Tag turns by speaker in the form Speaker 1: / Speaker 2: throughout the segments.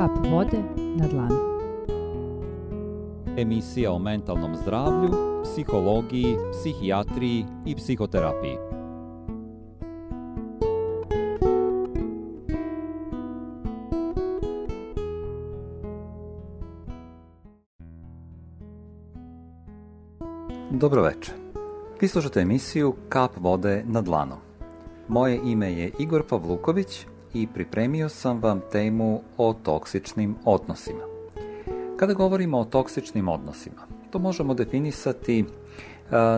Speaker 1: Kap vode na dlanu. Emisija o mentalnom zdravlju, psihologiji, psihijatriji i psihoterapiji.
Speaker 2: Dobro večer. Vi slušate emisiju Kap vode na dlanu. Moje ime je Igor Pavluković, i pripremio sam vam temu o toksičnim odnosima. Kada govorimo o toksičnim odnosima, to možemo definisati e,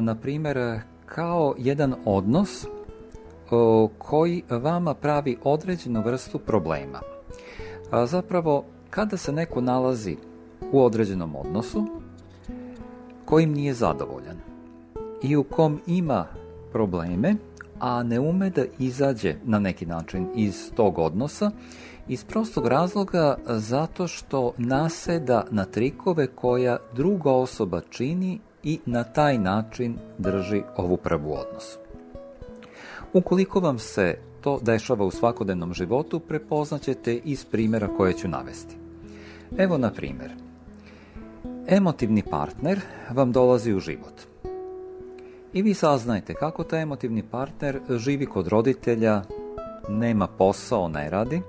Speaker 2: na primer, kao jedan odnos e, koji vama pravi određenu vrstu problema. E, zapravo, kada se neko nalazi u određenom odnosu kojim nije zadovoljan i u kom ima probleme, a ne ume da izađe na neki način iz tog odnosa iz prostog razloga zato što naseda na trikove koja druga osoba čini i na taj način drži ovu prvu odnosu. Ukoliko vam se to dešava u svakodnevnom životu, prepoznaćete iz primjera koje ću navesti. Evo na primjer. Emotivni partner vam dolazi u život – i vi saznajte kako taj emotivni partner živi kod roditelja, nema posao, ne radi,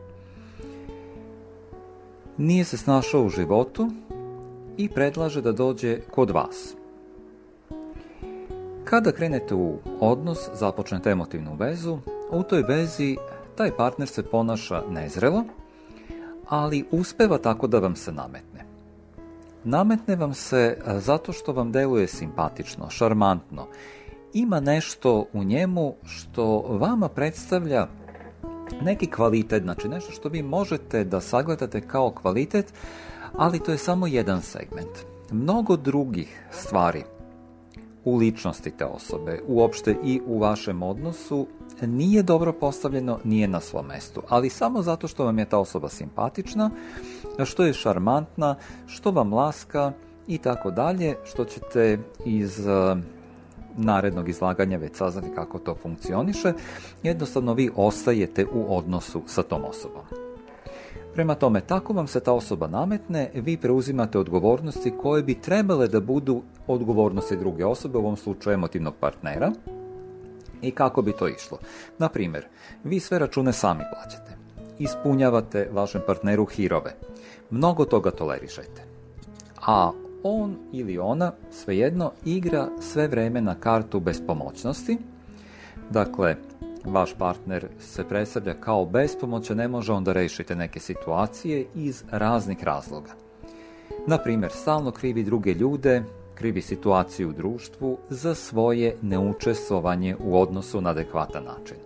Speaker 2: nije se snašao u životu i predlaže da dođe kod vas. Kada krenete u odnos, započnete emotivnu vezu, u toj vezi taj partner se ponaša nezrelo, ali uspeva tako da vam se namete. Nametne vam se e, zato što vam deluje simpatično, šarmantno. Ima nešto u njemu što vama predstavlja neki kvalitet, znači nešto što vi možete da sagledate kao kvalitet, ali to je samo jedan segment. Mnogo drugih stvari u ličnosti te osobe, uopšte i u vašem odnosu, nije dobro postavljeno, nije na svom mestu. Ali samo zato što vam je ta osoba simpatična, što je šarmantna, što vam laska i tako dalje, što ćete iz eh, narednog izlaganja već saznati kako to funkcioniše, jednostavno vi ostajete u odnosu sa tom osobom. Prema tome, tako vam se ta osoba nametne, vi preuzimate odgovornosti koje bi trebale da budu odgovornosti druge osobe, u ovom slučaju emotivnog partnera, i kako bi to išlo. Na primjer, vi sve račune sami plaćate. Ispunjavate vašem partneru hirove. Mnogo toga tolerišajte. A on ili ona svejedno igra sve vrijeme na kartu bespomoćnosti. Dakle, vaš partner se predstavlja kao bespomoćan, ne može onda rešiti neke situacije iz raznih razloga. Na primjer, stalno krivi druge ljude, krivi situaciju u društvu za svoje neučestvovanje u odnosu na adekvatan način.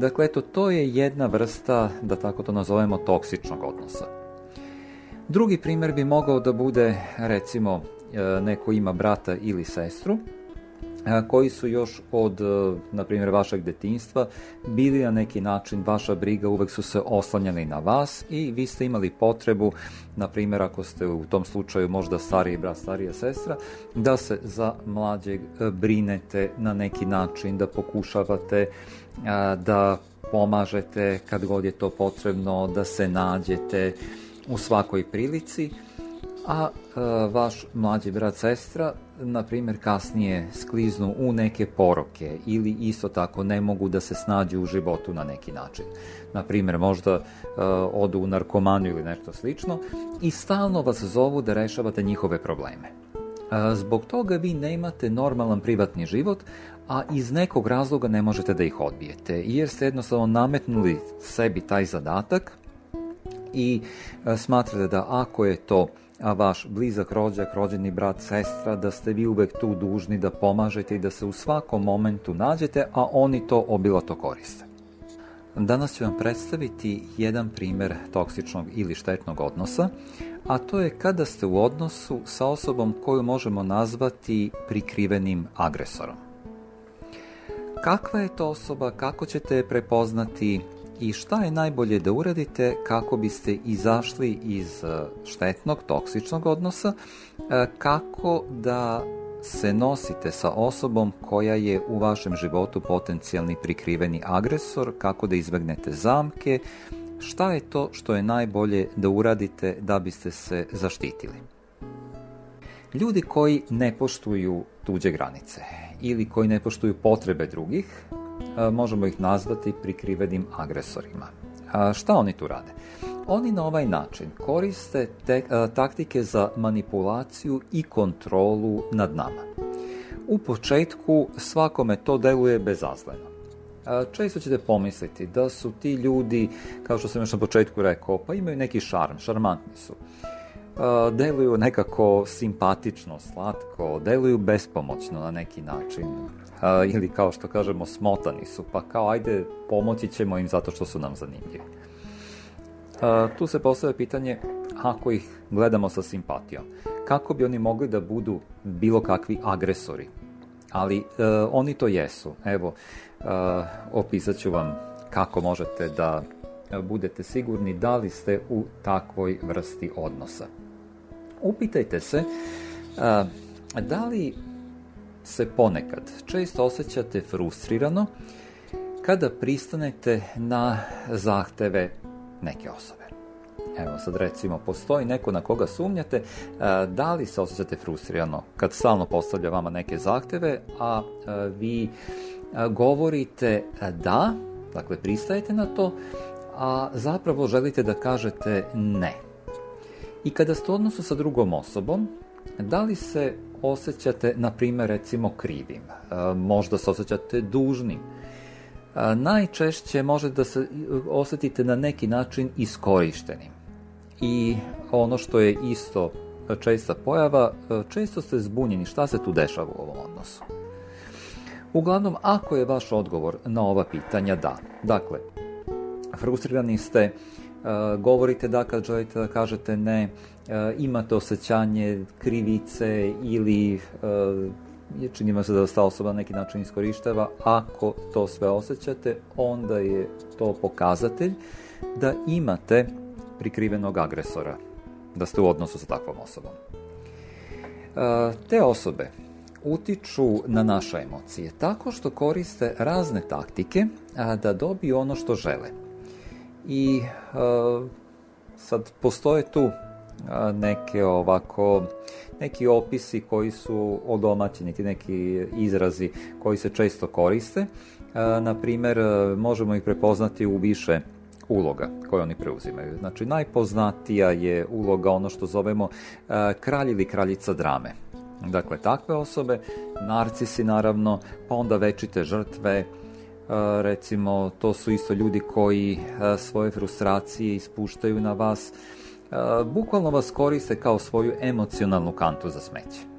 Speaker 2: Dakle, eto, to je jedna vrsta, da tako to nazovemo, toksičnog odnosa. Drugi primjer bi mogao da bude, recimo, e, neko ima brata ili sestru, koji su još od, e, na primjer, vašeg detinstva bili na neki način vaša briga, uvek su se oslanjali na vas i vi ste imali potrebu, na primjer, ako ste u tom slučaju možda stariji brat, starija sestra, da se za mlađeg e, brinete na neki način, da pokušavate e, da pomažete kad god je to potrebno, da se nađete u svakoj prilici, a vaš mlađi brat, sestra na primjer, kasnije skliznu u neke poroke ili isto tako ne mogu da se snađu u životu na neki način. Na primjer, možda uh, odu u narkomaniju ili nešto slično i stalno vas zovu da rešavate njihove probleme. Uh, zbog toga vi nemate normalan privatni život, a iz nekog razloga ne možete da ih odbijete, jer ste jednostavno nametnuli sebi taj zadatak i e, smatrate da ako je to a vaš blizak rođak, rođeni brat, sestra, da ste vi uvek tu dužni da pomažete i da se u svakom momentu nađete, a oni to obilato koriste. Danas ću vam predstaviti jedan primer toksičnog ili štetnog odnosa, a to je kada ste u odnosu sa osobom koju možemo nazvati prikrivenim agresorom. Kakva je to osoba, kako ćete je prepoznati, i šta je najbolje da uradite kako biste izašli iz e, štetnog, toksičnog odnosa, e, kako da se nosite sa osobom koja je u vašem životu potencijalni prikriveni agresor, kako da izbegnete zamke, šta je to što je najbolje da uradite da biste se zaštitili. Ljudi koji ne poštuju tuđe granice ili koji ne poštuju potrebe drugih E, možemo ih nazvati prikrivenim agresorima. E, šta oni tu rade? Oni na ovaj način koriste te, e, taktike za manipulaciju i kontrolu nad nama. U početku svakome to deluje bezazleno. Često ćete pomisliti da su ti ljudi, kao što sam još na početku rekao, pa imaju neki šarm, šarmantni su deluju nekako simpatično, slatko, deluju bespomoćno na neki način. Ili kao što kažemo, smotani su, pa kao ajde pomoći ćemo im zato što su nam zanimljivi. Tu se postavlja pitanje ako ih gledamo sa simpatijom. Kako bi oni mogli da budu bilo kakvi agresori? Ali e, oni to jesu. Evo, e, opisat ću vam kako možete da E, budete sigurni da li ste u takvoj vrsti odnosa. Upitajte se a, e, da li se ponekad često osjećate frustrirano kada pristanete na zahteve neke osobe. Evo sad recimo, postoji neko na koga sumnjate, a, e, da li se osjećate frustrirano kad stalno postavlja vama neke zahteve, a vi govorite da, dakle pristajete na to, a zapravo želite da kažete ne. I kada ste u odnosu sa drugom osobom, da li se osjećate, na primer, recimo krivim, e, možda se osjećate dužnim, e, najčešće može da se e, osetite na neki način iskorištenim. I ono što je isto česta pojava, često ste zbunjeni šta se tu dešava u ovom odnosu. Uglavnom, ako je vaš odgovor na ova pitanja da, dakle, frustrirani ste, e, govorite da kad želite da kažete ne, e, imate osjećanje krivice ili e, čini vam se da ta osoba na neki način iskorištava, ako to sve osjećate, onda je to pokazatelj da imate prikrivenog agresora, da ste u odnosu sa takvom osobom. Te osobe utiču na naše emocije tako što koriste razne taktike da dobiju ono što žele i sad postoje tu neke ovako neki opisi koji su odomaćeni, ti neki izrazi koji se često koriste. Na primer, možemo ih prepoznati u više uloga koje oni preuzimaju. Znači, najpoznatija je uloga ono što zovemo kralj ili kraljica drame. Dakle, takve osobe, narcisi naravno, pa onda večite žrtve, recimo to su isto ljudi koji svoje frustracije ispuštaju na vas, bukvalno vas koriste kao svoju emocionalnu kantu za smeće.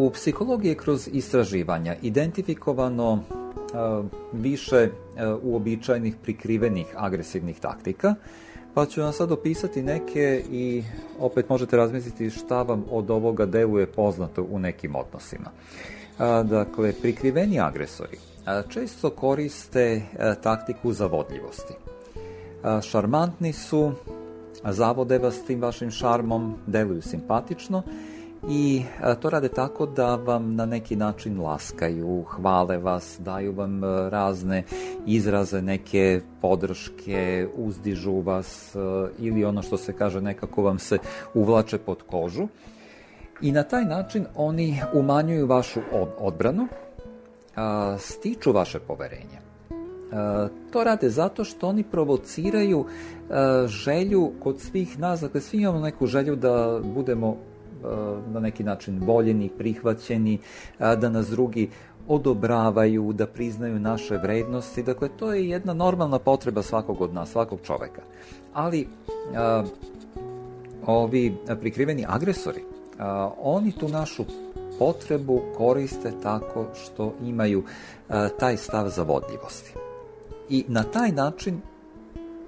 Speaker 2: U psihologiji je kroz istraživanja identifikovano e, više e, uobičajenih prikrivenih agresivnih taktika, pa ću vam sad opisati neke i opet možete razmisliti šta vam od ovoga deluje poznato u nekim odnosima. E, dakle, prikriveni agresori često koriste taktiku zavodljivosti. Šarmantni su, zavode vas tim vašim šarmom, deluju simpatično i e, to rade tako da vam na neki način laskaju, hvale vas, daju vam e, razne izraze, neke podrške, uzdižu vas e, ili ono što se kaže nekako vam se uvlače pod kožu. I na taj način oni umanjuju vašu odbranu, stiču vaše poverenje. To rade zato što oni provociraju želju kod svih nas, dakle svi imamo neku želju da budemo na neki način voljeni, prihvaćeni, da nas drugi odobravaju, da priznaju naše vrednosti. Dakle, to je jedna normalna potreba svakog od nas, svakog čoveka. Ali a, ovi prikriveni agresori, a, oni tu našu potrebu koriste tako što imaju a, taj stav zavodljivosti. I na taj način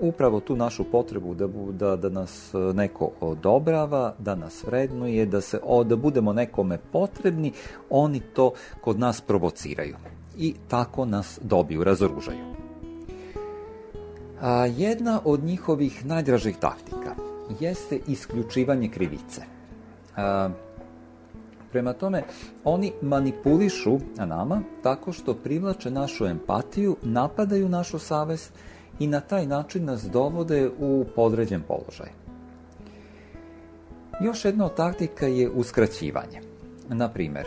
Speaker 2: upravo tu našu potrebu da, da, da nas e, neko odobrava, da nas vrednuje, da, se, o, da budemo nekome potrebni, oni to kod nas provociraju i tako nas dobiju, razoružaju. A jedna od njihovih najdražih taktika jeste isključivanje krivice. A, Prema tome, oni manipulišu nama tako što privlače našu empatiju, napadaju našu savest, i na taj način nas dovode u podređen položaj. Još jedna od taktika je uskraćivanje. Naprimer,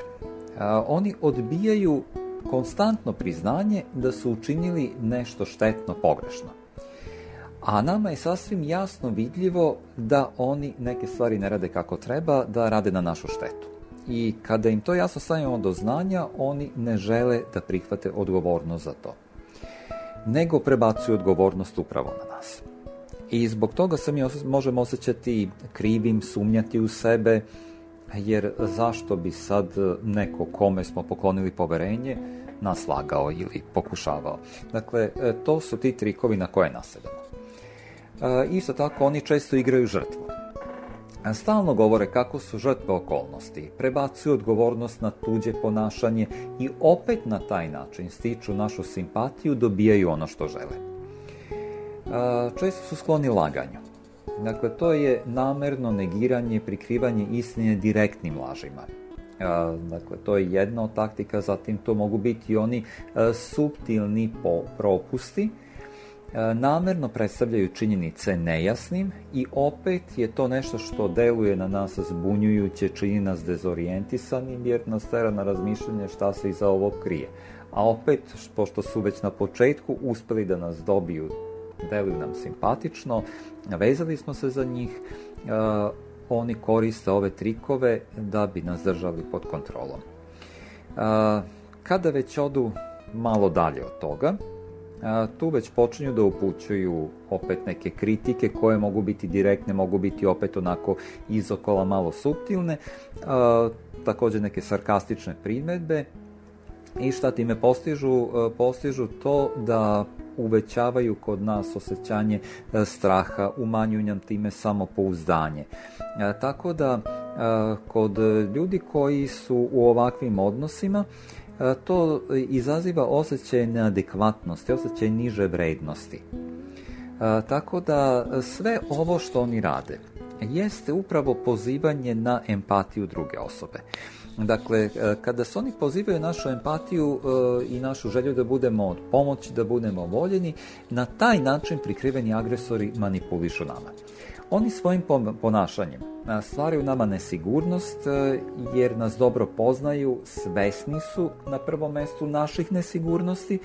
Speaker 2: oni odbijaju konstantno priznanje da su učinili nešto štetno pogrešno. A nama je sasvim jasno vidljivo da oni neke stvari ne rade kako treba, da rade na našu štetu. I kada im to jasno stavimo do znanja, oni ne žele da prihvate odgovornost za to nego prebacuju odgovornost upravo na nas. I zbog toga se mi možemo osjećati krivim, sumnjati u sebe, jer zašto bi sad neko kome smo poklonili poverenje nas lagao ili pokušavao. Dakle, e, to su ti trikovi na koje nasedamo. E, isto tako, oni često igraju žrtvu. Stalno govore kako su žrtve okolnosti, prebacuju odgovornost na tuđe ponašanje i opet na taj način stiču našu simpatiju, dobijaju ono što žele. Često su skloni laganju. Dakle, to je namerno negiranje, prikrivanje istine direktnim lažima. Dakle, to je jedna od taktika, zatim to mogu biti oni suptilni propusti, E, namerno predstavljaju činjenice nejasnim i opet je to nešto što deluje na nas zbunjujuće, čini nas dezorijentisanim jer nas tera na razmišljanje šta se iza ovog krije. A opet, pošto su već na početku uspeli da nas dobiju, deluju nam simpatično, vezali smo se za njih, uh, oni koriste ove trikove da bi nas držali pod kontrolom. Uh, Kada već odu malo dalje od toga, tu već počinju da upućuju opet neke kritike koje mogu biti direktne, mogu biti opet onako izokola malo suptilne, takođe neke sarkastične primedbe i šta time postižu? Postižu to da uvećavaju kod nas osjećanje straha, umanjuju nam time samopouzdanje. Tako da kod ljudi koji su u ovakvim odnosima E, to izaziva osjećaj neadekvatnosti, osjećaj niže vrednosti. E, tako da sve ovo što oni rade jeste upravo pozivanje na empatiju druge osobe. Dakle, e, kada se oni pozivaju našu empatiju i našu želju da budemo od pomoći, da budemo voljeni, na taj način prikriveni agresori manipulišu nama. Oni svojim ponašanjem stvaraju nama nesigurnost e, jer nas dobro poznaju, svesni su na prvom mestu naših nesigurnosti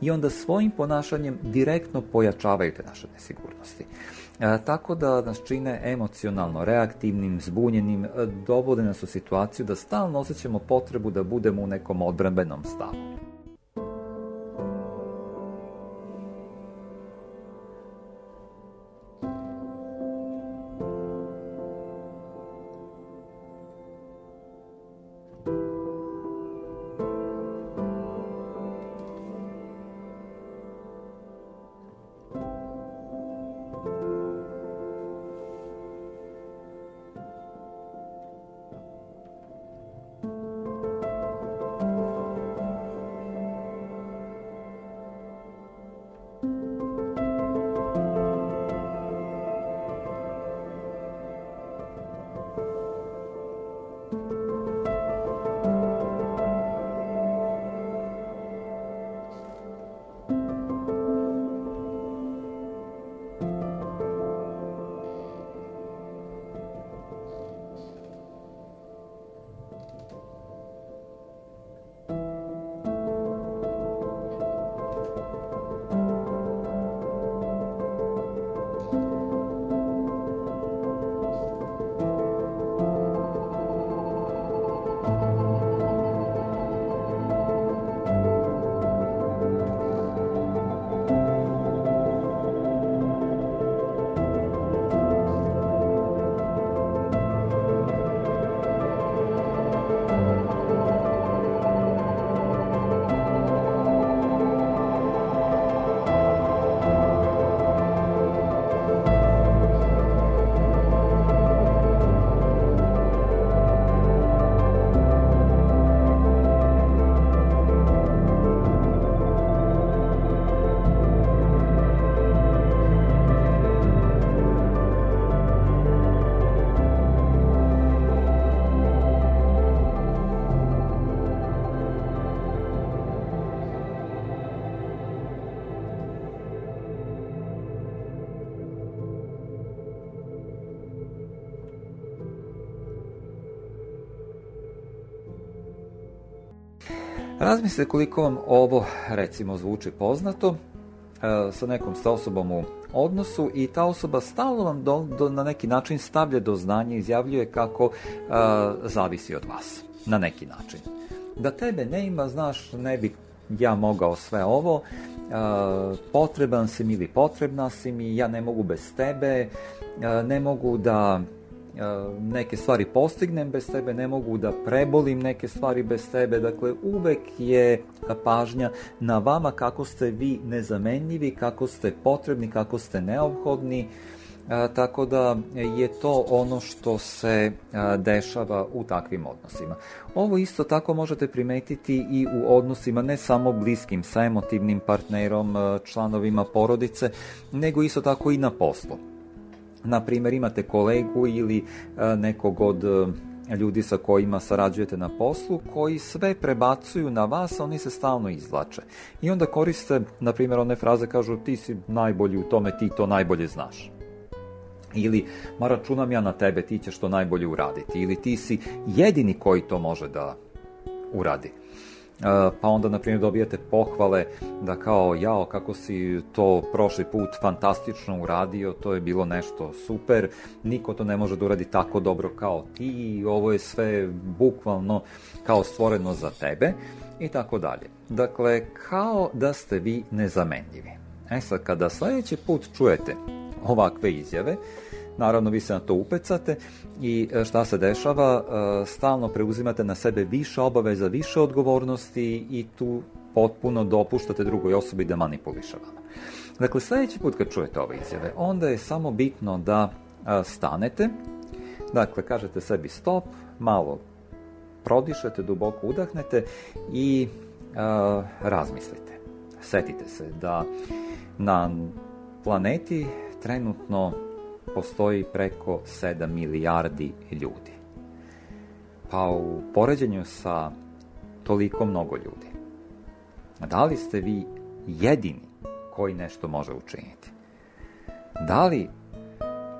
Speaker 2: i onda svojim ponašanjem direktno pojačavaju te naše nesigurnosti. E, tako da nas čine emocionalno reaktivnim, zbunjenim, e, dovode nas u situaciju da stalno osjećamo potrebu da budemo u nekom odbranbenom stavu. Razmislite koliko vam ovo recimo zvuči poznato e, sa nekom ste osobom u odnosu i ta osoba stalno vam do, do, na neki način stavlja do znanja, i izjavljuje kako e, zavisi od vas na neki način. Da tebe ne ima, znaš, ne bi ja mogao sve ovo, e, potreban si mi ili potrebna si mi, ja ne mogu bez tebe, ne mogu da E, neke stvari postignem bez tebe, ne mogu da prebolim neke stvari bez tebe. Dakle, uvek je pažnja na vama kako ste vi nezamenljivi, kako ste potrebni, kako ste neophodni. A, e, tako da je to ono što se a, e, dešava u takvim odnosima. Ovo isto tako možete primetiti i u odnosima ne samo bliskim sa emotivnim partnerom, a, članovima porodice, nego isto tako i na poslu na primjer imate kolegu ili e, nekog od e, ljudi sa kojima sarađujete na poslu koji sve prebacuju na vas, a oni se stalno izvlače. I onda koriste, na primjer, one fraze kažu ti si najbolji u tome, ti to najbolje znaš. Ili, ma računam ja na tebe, ti ćeš to najbolje uraditi. Ili ti si jedini koji to može da uradi pa onda na primjer dobijate pohvale da kao jao kako si to prošli put fantastično uradio, to je bilo nešto super, niko to ne može da uradi tako dobro kao ti, ovo je sve bukvalno kao stvoreno za tebe i tako dalje. Dakle, kao da ste vi nezamenljivi. E sad, kada sledeći put čujete ovakve izjave, uh, Naravno, vi se na to upecate i e, šta se dešava? E, stalno preuzimate na sebe više obaveza, više odgovornosti i tu potpuno dopuštate drugoj osobi da manipuliše vama. Dakle, sledeći put kad čujete ove izjave, onda je samo bitno da e, stanete, dakle, kažete sebi stop, malo prodišete, duboko udahnete i razmislite. Setite se da na planeti trenutno postoji preko 7 milijardi ljudi. Pa u poređenju sa toliko mnogo ljudi, da li ste vi jedini koji nešto može učiniti? Da li,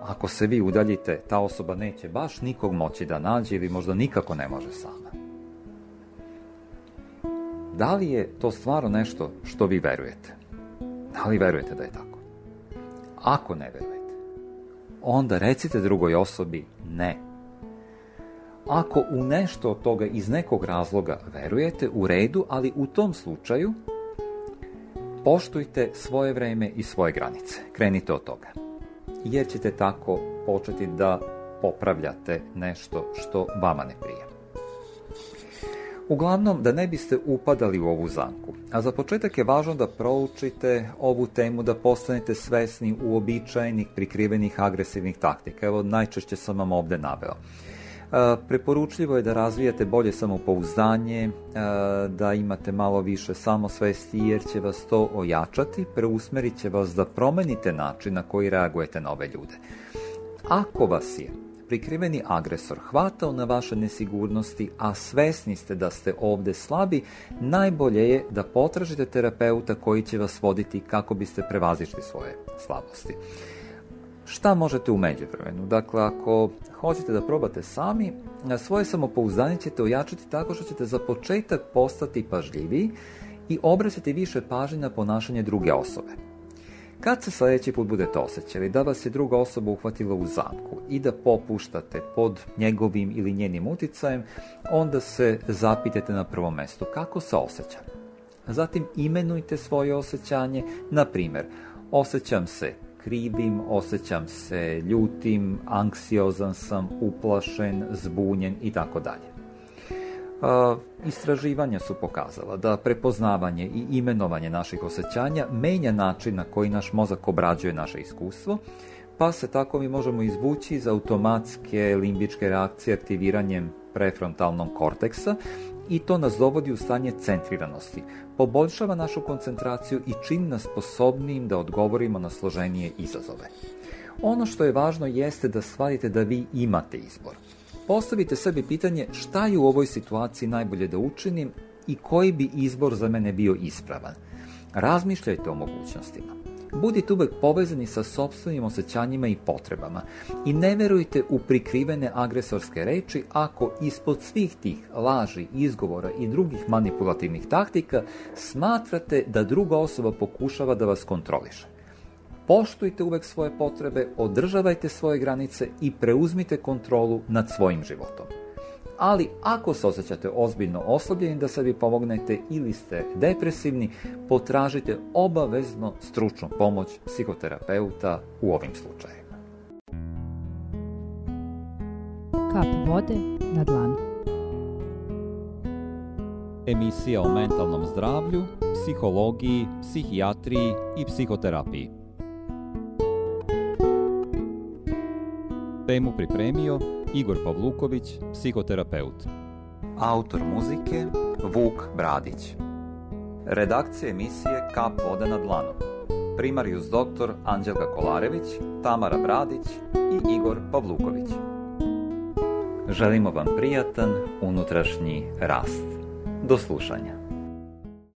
Speaker 2: ako se vi udaljite, ta osoba neće baš nikog moći da nađe ili možda nikako ne može sama? Da li je to stvarno nešto što vi verujete? Da li verujete da je tako? Ako ne verujete, onda recite drugoj osobi ne. Ako u nešto od toga iz nekog razloga verujete, u redu, ali u tom slučaju poštujte svoje vreme i svoje granice. Krenite od toga. Jer ćete tako početi da popravljate nešto što vama ne prija. Uglavnom, da ne biste upadali u ovu zamku. A za početak je važno da proučite ovu temu, da postanete svesni uobičajenih prikrivenih agresivnih taktika. Evo, najčešće sam vam ovde naveo. E, preporučljivo je da razvijate bolje samopouzdanje, e, da imate malo više samosvesti jer će vas to ojačati, preusmerit će vas da promenite način na koji reagujete na ove ljude. Ako vas je prikriveni agresor hvatao na vaše nesigurnosti, a svesni ste da ste ovde slabi, najbolje je da potražite terapeuta koji će vas voditi kako biste prevazišli svoje slabosti. Šta možete u međuvremenu? Dakle, ako hoćete da probate sami, svoje samopouzdanje ćete ojačati tako što ćete za početak postati pažljiviji i obraćati više pažnje na ponašanje druge osobe. Kad se sledeći put budete osjećali da vas je druga osoba uhvatila u zamku i da popuštate pod njegovim ili njenim uticajem, onda se zapitajte na prvom mestu kako se osjećam. Zatim imenujte svoje osjećanje, na primer, osjećam se krivim, osjećam se ljutim, anksiozan sam, uplašen, zbunjen i tako dalje. Istraživanja su pokazala da prepoznavanje i imenovanje naših osjećanja menja način na koji naš mozak obrađuje naše iskustvo, pa se tako mi možemo izvući iz automatske limbičke reakcije aktiviranjem prefrontalnog korteksa i to nas dovodi u stanje centriranosti, poboljšava našu koncentraciju i čini nas sposobnijim da odgovorimo na složenije izazove. Ono što je važno jeste da shvatite da vi imate izbor – Postavite sebi pitanje šta je u ovoj situaciji najbolje da učinim i koji bi izbor za mene bio ispravan. Razmišljajte o mogućnostima. Budite uvek povezani sa sobstvenim osjećanjima i potrebama i ne verujte u prikrivene agresorske reči ako ispod svih tih laži, izgovora i drugih manipulativnih taktika smatrate da druga osoba pokušava da vas kontroliše poštujte uvek svoje potrebe, održavajte svoje granice i preuzmite kontrolu nad svojim životom. Ali ako se osjećate ozbiljno oslabljeni da sebi pomognete ili ste depresivni, potražite obavezno stručnu pomoć psihoterapeuta u ovim slučajima.
Speaker 1: Kap vode na dlanu. Emisija o mentalnom zdravlju, psihologiji, psihijatriji i psihoterapiji. Temu pripremio Igor Pavluković, psihoterapeut. Autor muzike Vuk Bradić. Redakcija emisije Kap voda na dlanu. Primarius doktor Anđelka Kolarević, Tamara Bradić i Igor Pavluković. Želimo vam prijatan unutrašnji rast. Do slušanja.